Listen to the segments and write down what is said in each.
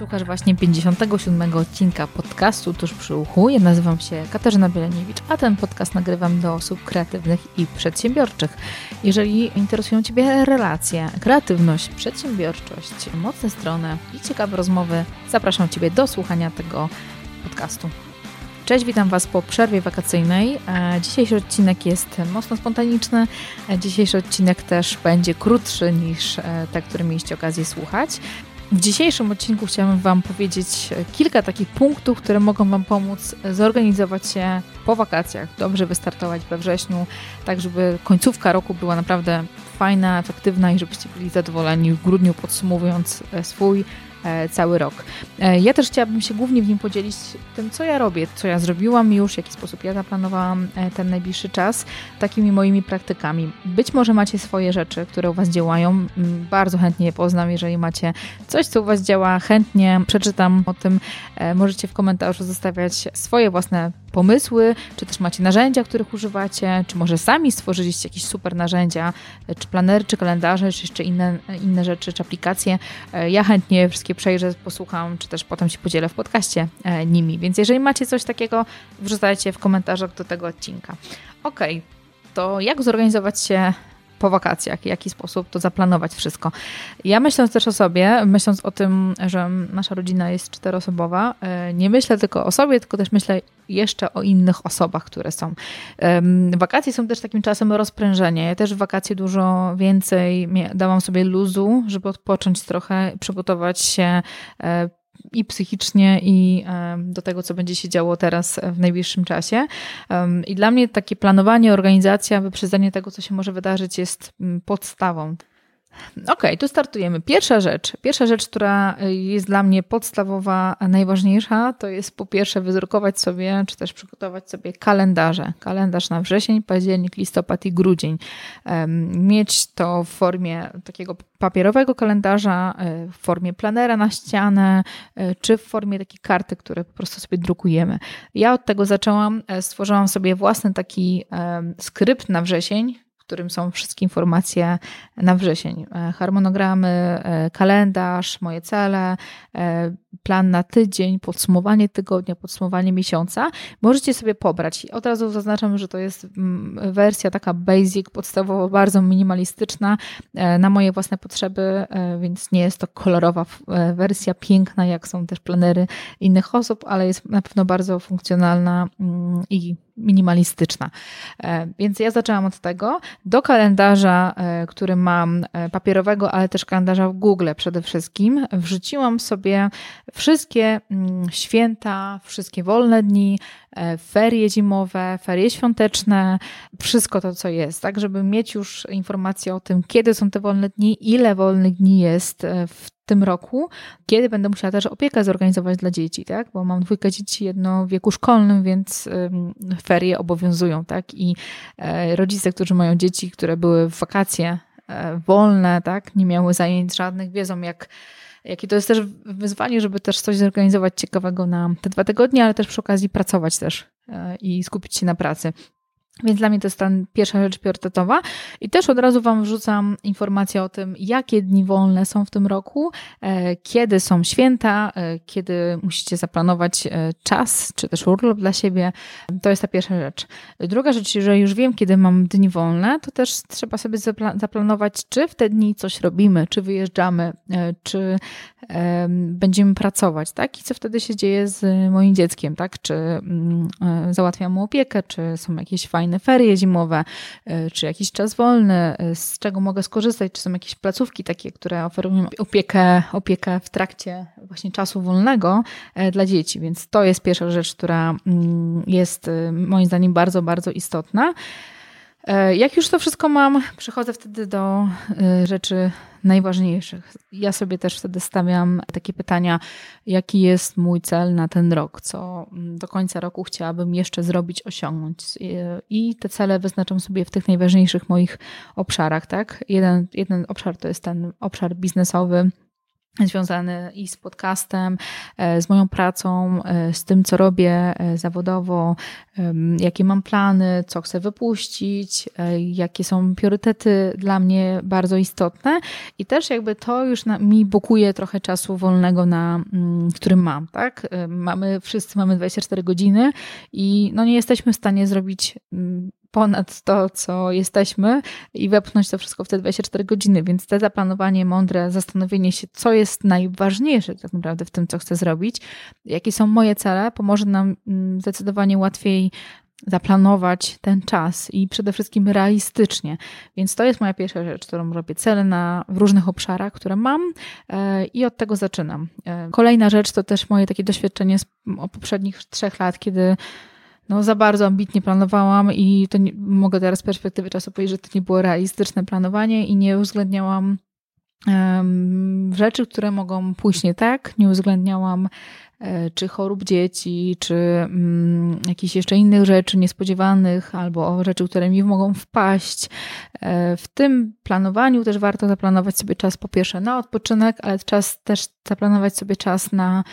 Słuchasz właśnie 57 odcinka podcastu Tuż przy uchu. Ja nazywam się Katarzyna Bieleniewicz, a ten podcast nagrywam do osób kreatywnych i przedsiębiorczych. Jeżeli interesują Ciebie relacje, kreatywność, przedsiębiorczość, mocne strony i ciekawe rozmowy, zapraszam Ciebie do słuchania tego podcastu. Cześć, witam Was po przerwie wakacyjnej. E, dzisiejszy odcinek jest mocno spontaniczny. E, dzisiejszy odcinek też będzie krótszy niż e, te, które mieliście okazję słuchać. W dzisiejszym odcinku chciałabym Wam powiedzieć kilka takich punktów, które mogą Wam pomóc zorganizować się po wakacjach, dobrze wystartować we wrześniu, tak żeby końcówka roku była naprawdę fajna, efektywna i żebyście byli zadowoleni w grudniu podsumowując swój E, cały rok. E, ja też chciałabym się głównie w nim podzielić tym, co ja robię, co ja zrobiłam już, w jaki sposób ja zaplanowałam e, ten najbliższy czas, takimi moimi praktykami. Być może macie swoje rzeczy, które u Was działają. Bardzo chętnie je poznam. Jeżeli macie coś, co u Was działa, chętnie przeczytam o tym. Możecie w komentarzu zostawiać swoje własne pomysły, czy też macie narzędzia, których używacie, czy może sami stworzyliście jakieś super narzędzia, czy planery, czy kalendarze, czy jeszcze inne, inne rzeczy, czy aplikacje. Ja chętnie wszystkie przejrzę, posłucham, czy też potem się podzielę w podcaście e, nimi. Więc jeżeli macie coś takiego, wrzucajcie w komentarzach do tego odcinka. Ok, to jak zorganizować się po wakacjach, w jaki sposób to zaplanować wszystko. Ja myśląc też o sobie, myśląc o tym, że nasza rodzina jest czteroosobowa, e, nie myślę tylko o sobie, tylko też myślę jeszcze o innych osobach, które są. Wakacje są też takim czasem rozprężenia. Ja też w wakacje dużo więcej dałam sobie luzu, żeby odpocząć trochę, przygotować się e, i psychicznie, i do tego, co będzie się działo teraz w najbliższym czasie. I dla mnie takie planowanie, organizacja, wyprzedzenie tego, co się może wydarzyć, jest mm, podstawą. Okej, okay, tu startujemy. Pierwsza rzecz, pierwsza rzecz, która y, jest dla mnie podstawowa, najważniejsza, to jest po pierwsze wyzrukować sobie, czy też przygotować sobie kalendarze. Kalendarz na wrzesień, październik, listopad i grudzień. Mieć to w formie takiego papierowego kalendarza, y, w formie planera na ścianę, y, czy w formie takiej karty, które po prostu sobie drukujemy. Ja od tego zaczęłam, e, stworzyłam sobie własny taki skrypt na wrzesień, którym są wszystkie informacje na wrzesień. E, harmonogramy, e, kalendarz, moje cele, e, plan na tydzień, podsumowanie tygodnia, podsumowanie miesiąca. Możecie sobie pobrać. Od razu zaznaczam, że to jest mm, wersja taka basic, podstawowo bardzo minimalistyczna na moje własne potrzeby, więc nie jest to kolorowa wersja, piękna, jak są też planery innych osób, ale jest na pewno bardzo funkcjonalna mm, i minimalistyczna. E, więc ja zaczęłam od tego. Do kalendarza, e, który mam e, papierowego, ale też kalendarza w Google przede wszystkim, wrzuciłam sobie wszystkie mm, święta, wszystkie wolne dni, ferie zimowe, ferie świąteczne, wszystko to, co jest, tak, żeby mieć już informację o tym, kiedy są te wolne dni, ile wolnych dni jest w tym roku, kiedy będę musiała też opiekę zorganizować dla dzieci, tak? Bo mam dwójkę dzieci, jedno w wieku szkolnym, więc ferie obowiązują, tak? I e, rodzice, którzy mają dzieci, które były w wakacje e, wolne, tak? Nie miały zajęć żadnych, wiedzą jak jakie to jest też wyzwanie, żeby też coś zorganizować ciekawego na te dwa tygodnie, ale też przy okazji pracować też e, i skupić się na pracy. Więc dla mnie to jest ta pierwsza rzecz priorytetowa. I też od razu Wam wrzucam informację o tym, jakie dni wolne są w tym roku, e, kiedy są święta, e, kiedy musicie zaplanować e, czas, czy też urlop dla siebie. To jest ta pierwsza rzecz. Druga rzecz, że już wiem, kiedy mam dni wolne, to też trzeba sobie zaplanować, czy w te dni coś robimy, czy wyjeżdżamy, czy będziemy pracować, tak? I co wtedy się dzieje z moim dzieckiem, tak? Czy mm, załatwiam mu opiekę, czy są jakieś fajne fajne ferie zimowe, e, czy jakiś czas wolny, e, z czego mogę skorzystać, czy są jakieś placówki takie, które oferują opiekę, opiekę w trakcie właśnie czasu wolnego e, dla dzieci. Więc to jest pierwsza rzecz, która mm, jest moim zdaniem bardzo, bardzo istotna. Jak już to wszystko mam, przechodzę wtedy do rzeczy najważniejszych. Ja sobie też wtedy stawiam takie pytania, jaki jest mój cel na ten rok, co do końca roku chciałabym jeszcze zrobić, osiągnąć. I te cele wyznaczam sobie w tych najważniejszych moich obszarach, tak? Jeden, jeden obszar to jest ten obszar biznesowy, związany i z podcastem, e, z moją pracą, e, z tym, co robię e, zawodowo, jakie mam plany, co chcę wypuścić, jakie są priorytety dla mnie bardzo istotne i też jakby to już mi bukuje trochę czasu wolnego, na, mm, którym mam, tak? Mamy, wszyscy mamy 24 godziny i no nie jesteśmy w stanie zrobić mm, ponad to, co jesteśmy i wepchnąć to wszystko w te 24 godziny. Więc te zaplanowanie mądre, zastanowienie się, co jest najważniejsze tak naprawdę w tym, co chcę zrobić, jakie są moje cele, pomoże nam mm, zdecydowanie łatwiej zaplanować ten czas i przede wszystkim realistycznie. Więc to jest moja pierwsza rzecz, którą robię. Cele na, w różnych obszarach, które mam e, i od tego zaczynam. E, kolejna rzecz to też moje takie doświadczenie z poprzednich trzech lat, kiedy no, za bardzo ambitnie planowałam i to nie, mogę teraz z perspektywy czasu powiedzieć, że to nie było realistyczne planowanie i nie uwzględniałam um, rzeczy, które mogą pójść nie tak, nie uwzględniałam e, czy chorób dzieci, czy mm, jakichś jeszcze innych rzeczy niespodziewanych, albo rzeczy, które mi mogą wpaść. E, w tym planowaniu też warto zaplanować sobie czas po pierwsze na odpoczynek, ale czas też zaplanować sobie czas na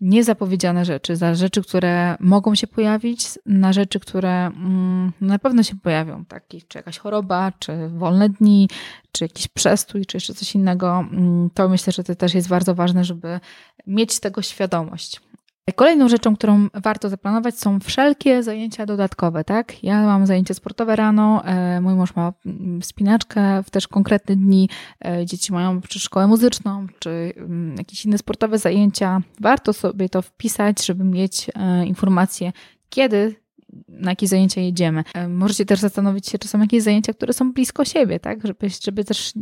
niezapowiedziane rzeczy, za rzeczy, które mogą się pojawić, na rzeczy, które mm, na pewno się pojawią, takie czy jakaś choroba, czy wolne dni, czy jakiś przestój, czy jeszcze coś innego. Mm, to myślę, że to też jest bardzo ważne, żeby mieć tego świadomość. Kolejną rzeczą, którą warto zaplanować są wszelkie zajęcia dodatkowe, tak? Ja mam zajęcia sportowe rano, e, mój mąż ma mm, spinaczkę w też konkretne dni, e, dzieci mają czy szkołę muzyczną, czy mm, jakieś inne sportowe zajęcia. Warto sobie to wpisać, żeby mieć e, informację, kiedy na jakie zajęcia jedziemy. E, możecie też zastanowić się, czy są jakieś zajęcia, które są blisko siebie, tak? Żeby, żeby też,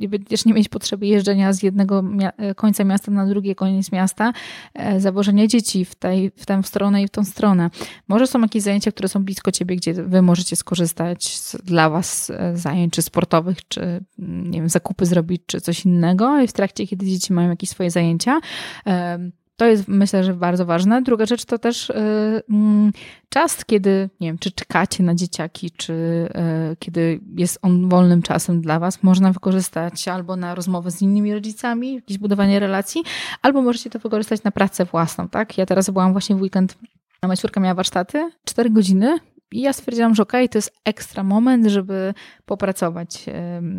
nie mieć potrzeby jeżdżenia z jednego e, końca miasta na drugi koniec miasta, e, zawożenia dzieci w, tej, w tę stronę i w tą stronę. Może są jakieś zajęcia, które są blisko ciebie, gdzie wy możecie skorzystać z, dla was zajęć, czy sportowych, czy mm, nie wiem, zakupy zrobić, czy coś innego i w trakcie, kiedy dzieci mają jakieś swoje zajęcia, to jest myślę, że bardzo ważne. Druga rzecz to też y, mm, czas, kiedy, nie wiem, czy czekacie na dzieciaki, czy y, kiedy jest on wolnym czasem dla Was, można wykorzystać albo na rozmowę z innymi rodzicami, jakieś budowanie relacji, albo możecie to wykorzystać na pracę własną, tak? Ja teraz byłam właśnie w weekend Moja córka miała warsztaty, 4 godziny i ja stwierdziłam, że okej, okay, to jest ekstra moment, żeby popracować.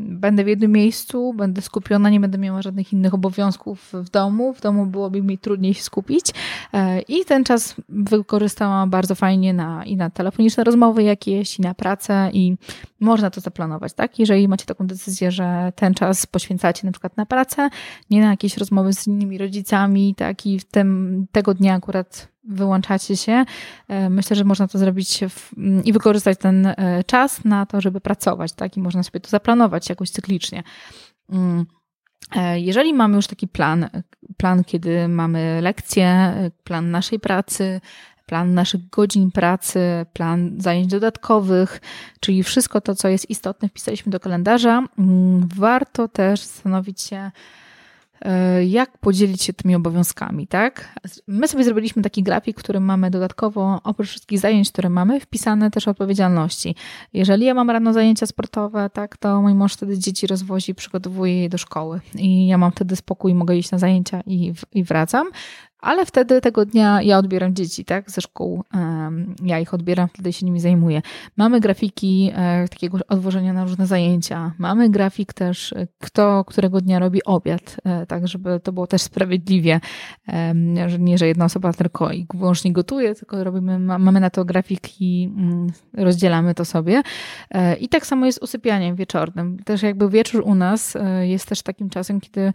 Będę w jednym miejscu, będę skupiona, nie będę miała żadnych innych obowiązków w domu. W domu byłoby mi trudniej się skupić. E, I ten czas wykorzystałam bardzo fajnie na, i na telefoniczne rozmowy jakieś, i na pracę, i można to zaplanować, tak? Jeżeli macie taką decyzję, że ten czas poświęcacie na przykład na pracę, nie na jakieś rozmowy z innymi rodzicami, tak? I w tym, tego dnia akurat wyłączacie się. E, myślę, że można to zrobić w, i wykorzystać ten e, czas na to, żeby pracować, tak? I można sobie to zaplanować jakoś cyklicznie. Mm. E, jeżeli mamy już taki plan, plan, kiedy mamy lekcje, plan naszej pracy, plan naszych godzin pracy, plan zajęć dodatkowych, czyli wszystko to, co jest istotne, wpisaliśmy do kalendarza, mm, warto też zastanowić się, jak podzielić się tymi obowiązkami, tak? My sobie zrobiliśmy taki grafik, w którym mamy dodatkowo, oprócz wszystkich zajęć, które mamy, wpisane też odpowiedzialności. Jeżeli ja mam rano zajęcia sportowe, tak, to mój mąż wtedy dzieci rozwozi, przygotowuje je do szkoły i ja mam wtedy spokój, mogę iść na zajęcia i, i wracam ale wtedy tego dnia ja odbieram dzieci, tak, ze szkół. Ja ich odbieram, wtedy się nimi zajmuję. Mamy grafiki e, takiego odwożenia na różne zajęcia. Mamy grafik też, e, kto którego dnia robi obiad, e, tak, żeby to było też sprawiedliwie. Że nie, że jedna osoba tylko i wyłącznie gotuje, tylko robimy, mamy na to grafik i mm, rozdzielamy to sobie. I tak samo jest usypianiem wieczornym. Też jakby wieczór u nas jest też takim czasem, kiedy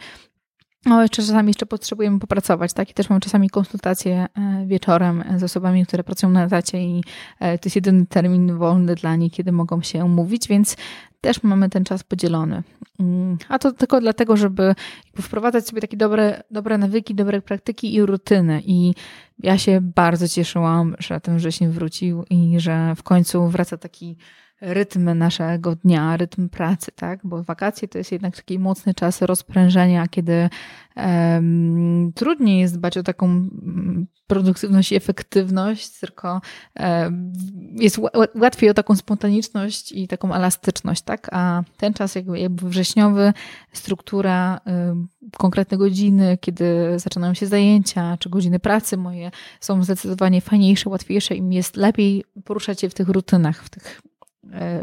no, jeszcze czasami jeszcze potrzebujemy popracować, tak? I też mam czasami konsultacje e, wieczorem z osobami, które pracują na etacie i e, to jest jedyny termin wolny dla nich, kiedy mogą się umówić, więc też mamy ten czas podzielony. Mm, a to tylko dlatego, żeby wprowadzać sobie takie dobre, dobre nawyki, dobre praktyki i rutyny. I ja się bardzo cieszyłam, że ten wrzesień wrócił i że w końcu wraca taki rytm naszego dnia, rytm pracy, tak? Bo wakacje to jest jednak taki mocny czas rozprężenia, kiedy um, trudniej jest dbać o taką mm, produktywność i efektywność, tylko um, jest łatwiej o taką spontaniczność i taką elastyczność, tak? A ten czas jakby, jakby wrześniowy, struktura um, konkretne godziny, kiedy zaczynają się zajęcia, czy godziny pracy moje są zdecydowanie fajniejsze, łatwiejsze i mi jest lepiej poruszać się w tych rutynach, w tych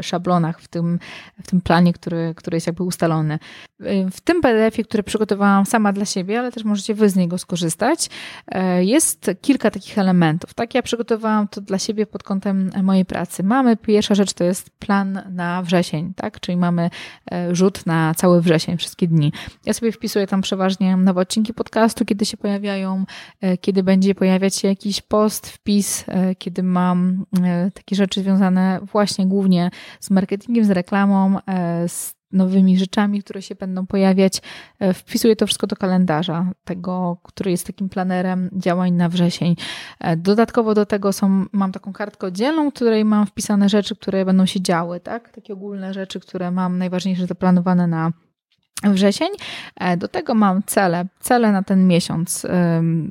szablonach, w tym, w tym planie, który, który jest jakby ustalony. E, w tym PDF-ie, który przygotowałam sama dla siebie, ale też możecie wy z niego skorzystać, e, jest kilka takich elementów. Tak, ja przygotowałam to dla siebie pod kątem mojej pracy. Mamy, pierwsza rzecz to jest plan na wrzesień, tak, czyli mamy rzut na cały wrzesień, wszystkie dni. Ja sobie wpisuję tam przeważnie nowe odcinki podcastu, kiedy się pojawiają, kiedy będzie pojawiać się jakiś post, wpis, kiedy mam takie rzeczy związane właśnie głównie głównie z marketingiem, z reklamą, e, z nowymi rzeczami, które się będą pojawiać. E, wpisuję to wszystko do kalendarza, tego, który jest takim planerem działań na wrzesień. E, dodatkowo do tego są, mam taką kartkę oddzielną, w której mam wpisane rzeczy, które będą się działy, tak? Takie ogólne rzeczy, które mam najważniejsze zaplanowane na wrzesień. Do tego mam cele, cele na ten miesiąc.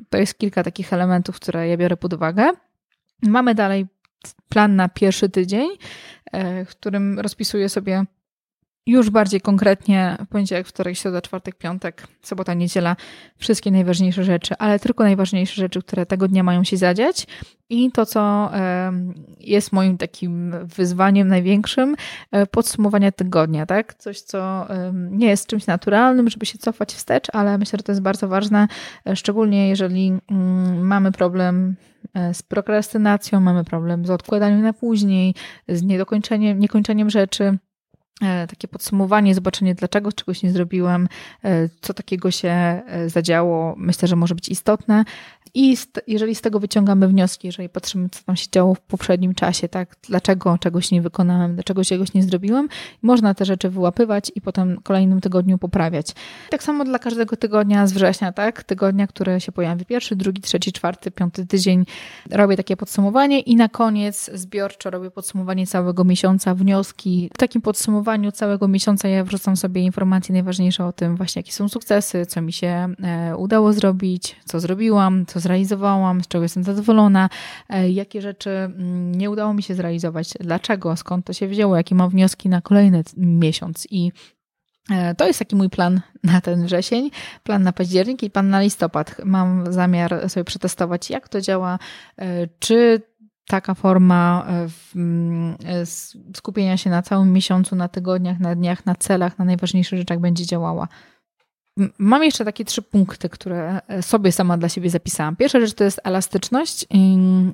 To jest kilka takich elementów, które ja biorę pod uwagę. Mamy dalej plan na pierwszy tydzień, e, w którym rozpisuję sobie już bardziej konkretnie poniedziałek, wtorek, środa, czwartek, piątek, sobota, niedziela, wszystkie najważniejsze rzeczy, ale tylko najważniejsze rzeczy, które tego dnia mają się zadziać. I to, co jest moim takim wyzwaniem największym, e, podsumowania tygodnia, tak? Coś, co nie jest czymś naturalnym, żeby się cofać wstecz, ale myślę, że to jest bardzo ważne, e, szczególnie jeżeli mm, mamy problem e, z prokrastynacją, mamy problem z odkładaniem na później, z niedokończeniem, niekończeniem rzeczy takie podsumowanie, zobaczenie, dlaczego czegoś nie zrobiłem, e, co takiego się e, zadziało, myślę, że może być istotne. I jeżeli z tego wyciągamy wnioski, jeżeli patrzymy, co tam się działo w poprzednim czasie, tak, dlaczego czegoś nie wykonałem, dlaczego czegoś nie zrobiłem, można te rzeczy wyłapywać i potem w kolejnym tygodniu poprawiać. Tak samo dla każdego tygodnia z września, tak, tygodnia, które się pojawi pierwszy, drugi, trzeci, czwarty, piąty tydzień, robię takie podsumowanie i na koniec zbiorczo robię podsumowanie całego miesiąca, wnioski. W takim podsumowaniu całego miesiąca ja wrzucam sobie informacje najważniejsze o tym właśnie, jakie są sukcesy, co mi się e, udało zrobić, co zrobiłam, co zrealizowałam, z czego jestem zadowolona, e, jakie rzeczy mm, nie udało mi się zrealizować, dlaczego, skąd to się wzięło, jakie mam wnioski na kolejny miesiąc i e, to jest taki mój plan na ten wrzesień, plan na październik i plan na listopad. Mam zamiar sobie przetestować, jak to działa, e, czy taka forma mm, skupienia się na całym miesiącu, na tygodniach, na dniach, na celach, na najważniejszych rzeczach będzie działała. Mam jeszcze takie trzy punkty, które e, sobie sama dla siebie zapisałam. Pierwsza rzecz to jest elastyczność.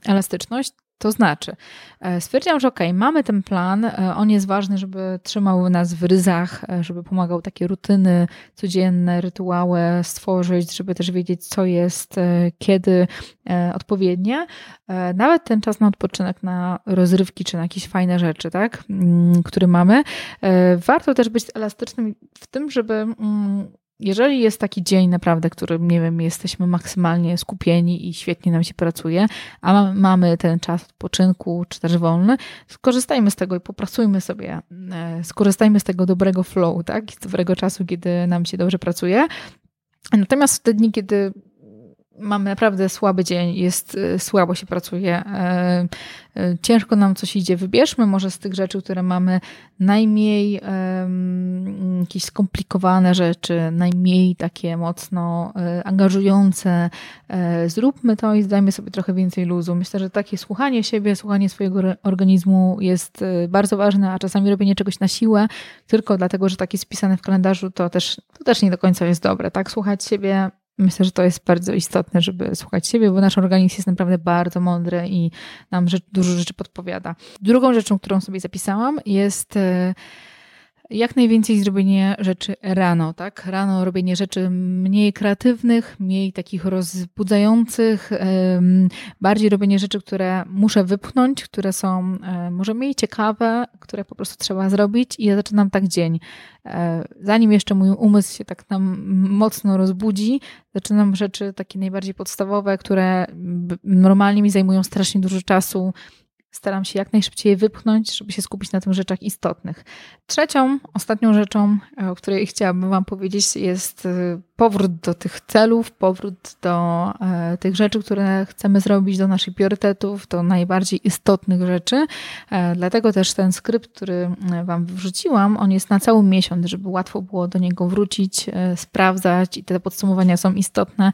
Elastyczność to znaczy, e, stwierdziłam, że ok, mamy ten plan, e, on jest ważny, żeby trzymał nas w ryzach, żeby pomagał takie rutyny codzienne, rytuały stworzyć, żeby też wiedzieć, co jest, kiedy odpowiednie. Nawet ten czas na odpoczynek, na rozrywki, czy na jakieś fajne rzeczy, tak, który mamy. Warto też być elastycznym w tym, żeby jeżeli jest taki dzień naprawdę, który, nie wiem, jesteśmy maksymalnie skupieni i świetnie nam się pracuje, a mamy ten czas odpoczynku czy też wolny, skorzystajmy z tego i popracujmy sobie, e, skorzystajmy z tego dobrego flow, tak, z dobrego czasu, kiedy nam się dobrze pracuje. Natomiast w te dni, kiedy mamy naprawdę słaby dzień, jest e, słabo się pracuje, e, e, ciężko nam coś idzie. Wybierzmy może z tych rzeczy, które mamy najmniej jakieś skomplikowane rzeczy, najmniej takie mocno angażujące. Zróbmy to i zdajmy sobie trochę więcej luzu. Myślę, że takie słuchanie siebie, słuchanie swojego organizmu jest bardzo ważne, a czasami robienie czegoś na siłę, tylko dlatego, że tak jest spisane w kalendarzu, to też, to też nie do końca jest dobre. Tak, słuchać siebie Myślę, że to jest bardzo istotne, żeby słuchać siebie, bo nasz organizm jest naprawdę bardzo mądry i nam dużo rzeczy podpowiada. Drugą rzeczą, którą sobie zapisałam, jest e, jak najwięcej zrobienie rzeczy rano, tak? Rano robienie rzeczy mniej kreatywnych, mniej takich rozbudzających, bardziej robienie rzeczy, które muszę wypchnąć, które są e, może mniej ciekawe, które po prostu trzeba zrobić i ja zaczynam tak dzień. E, zanim jeszcze mój umysł się tak nam mocno rozbudzi, zaczynam rzeczy takie najbardziej podstawowe, które normalnie mi zajmują strasznie dużo czasu, staram się jak najszybciej je wypchnąć, żeby się skupić na tych rzeczach istotnych. Trzecią, ostatnią rzeczą, e, o której chciałabym Wam powiedzieć, jest e, powrót do tych celów, powrót do e, tych rzeczy, które chcemy zrobić, do naszych priorytetów, do najbardziej istotnych rzeczy. Dlatego też ten skrypt, który Wam wrzuciłam, on jest na cały miesiąc, żeby łatwo było do niego wrócić, sprawdzać i te podsumowania są istotne,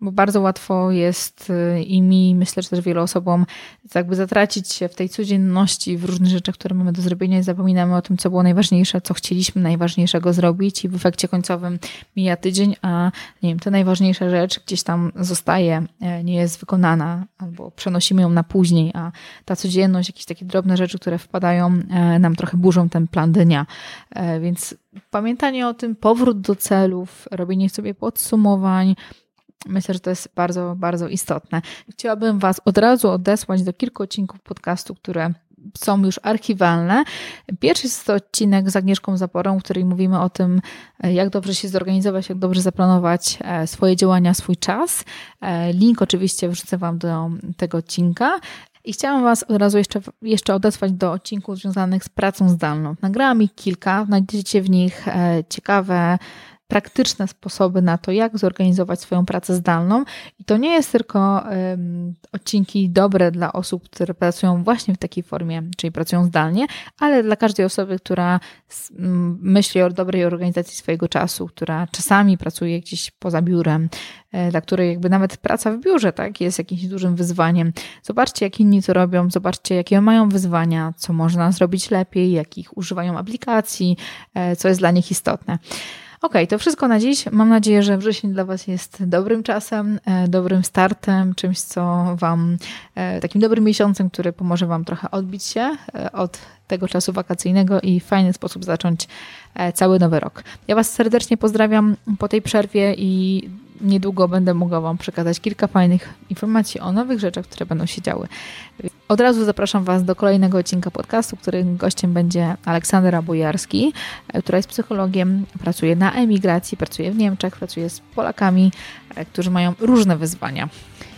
bo bardzo łatwo jest i mi, myślę, że też wielu osobom, jakby zatracić się w tej codzienności, w różnych rzeczach, które mamy do zrobienia i zapominamy o tym, co było najważniejsze, co chcieliśmy najważniejszego zrobić i w efekcie końcowym mija tydzień, a nie wiem, ta najważniejsza rzecz gdzieś tam zostaje, e, nie jest wykonana, albo przenosimy ją na później, a ta codzienność, jakieś takie drobne rzeczy, które wpadają, e, nam trochę burzą ten plan dnia. E, więc pamiętanie o tym, powrót do celów, robienie sobie podsumowań, Myślę, że to jest bardzo, bardzo istotne. Chciałabym Was od razu odesłać do kilku odcinków podcastu, które są już archiwalne. Pierwszy jest to odcinek z Agnieszką Zaporą, w którym mówimy o tym, jak dobrze się zorganizować, jak dobrze zaplanować e, swoje działania, swój czas. E, link oczywiście wrzucę Wam do tego odcinka. I chciałam Was od razu jeszcze, jeszcze odesłać do odcinków związanych z pracą zdalną. Nagrałam ich kilka, znajdziecie w nich e, ciekawe praktyczne sposoby na to, jak zorganizować swoją pracę zdalną. I to nie jest tylko um, odcinki dobre dla osób, które pracują właśnie w takiej formie, czyli pracują zdalnie, ale dla każdej osoby, która myśli o dobrej organizacji swojego czasu, która czasami pracuje gdzieś poza biurem, e, dla której jakby nawet praca w biurze tak, jest jakimś dużym wyzwaniem. Zobaczcie, jak inni to robią, zobaczcie, jakie mają wyzwania, co można zrobić lepiej, jakich używają aplikacji, e, co jest dla nich istotne. Ok, to wszystko na dziś. Mam nadzieję, że wrzesień dla Was jest dobrym czasem, e, dobrym startem, czymś, co Wam, e, takim dobrym miesiącem, który pomoże Wam trochę odbić się e, od tego czasu wakacyjnego i w fajny sposób zacząć cały nowy rok. Ja Was serdecznie pozdrawiam po tej przerwie i niedługo będę mogła Wam przekazać kilka fajnych informacji o nowych rzeczach, które będą się działy. Od razu zapraszam Was do kolejnego odcinka podcastu, którym gościem będzie Aleksandra Bojarski, e, która jest psychologiem, pracuje na emigracji, pracuje w Niemczech, pracuje z Polakami, e, którzy mają różne wyzwania.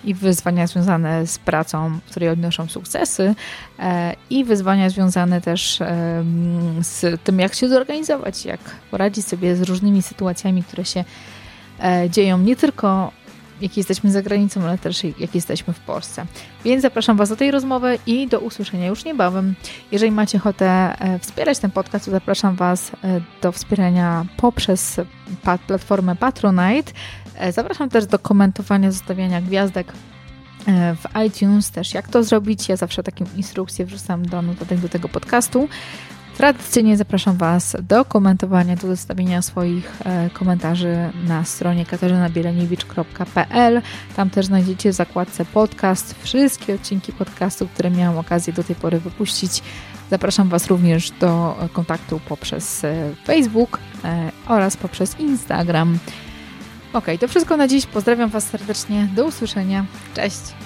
I wyzwania związane z pracą, w której odnoszą sukcesy, e, i wyzwania związane też z tym, jak się zorganizować, jak poradzić sobie z różnymi sytuacjami, które się dzieją nie tylko jak jesteśmy za granicą, ale też jak jesteśmy w Polsce. Więc zapraszam Was do tej rozmowy i do usłyszenia już niebawem. Jeżeli macie ochotę e, wspierać ten podcast, to zapraszam Was e, do wspierania poprzez platformę Patronite. E, zapraszam też do komentowania, zostawiania gwiazdek w iTunes też jak to zrobić. Ja zawsze taką instrukcję wrzucam do notatek do tego podcastu. Tradycyjnie zapraszam Was do komentowania, do zostawienia swoich e, komentarzy na stronie katarzynabieraniewicz.pl. Tam też znajdziecie w zakładce podcast wszystkie odcinki podcastu, które miałam okazję do tej pory wypuścić. Zapraszam Was również do kontaktu poprzez e, Facebook e, oraz poprzez Instagram. Ok, to wszystko na dziś. Pozdrawiam Was serdecznie. Do usłyszenia. Cześć!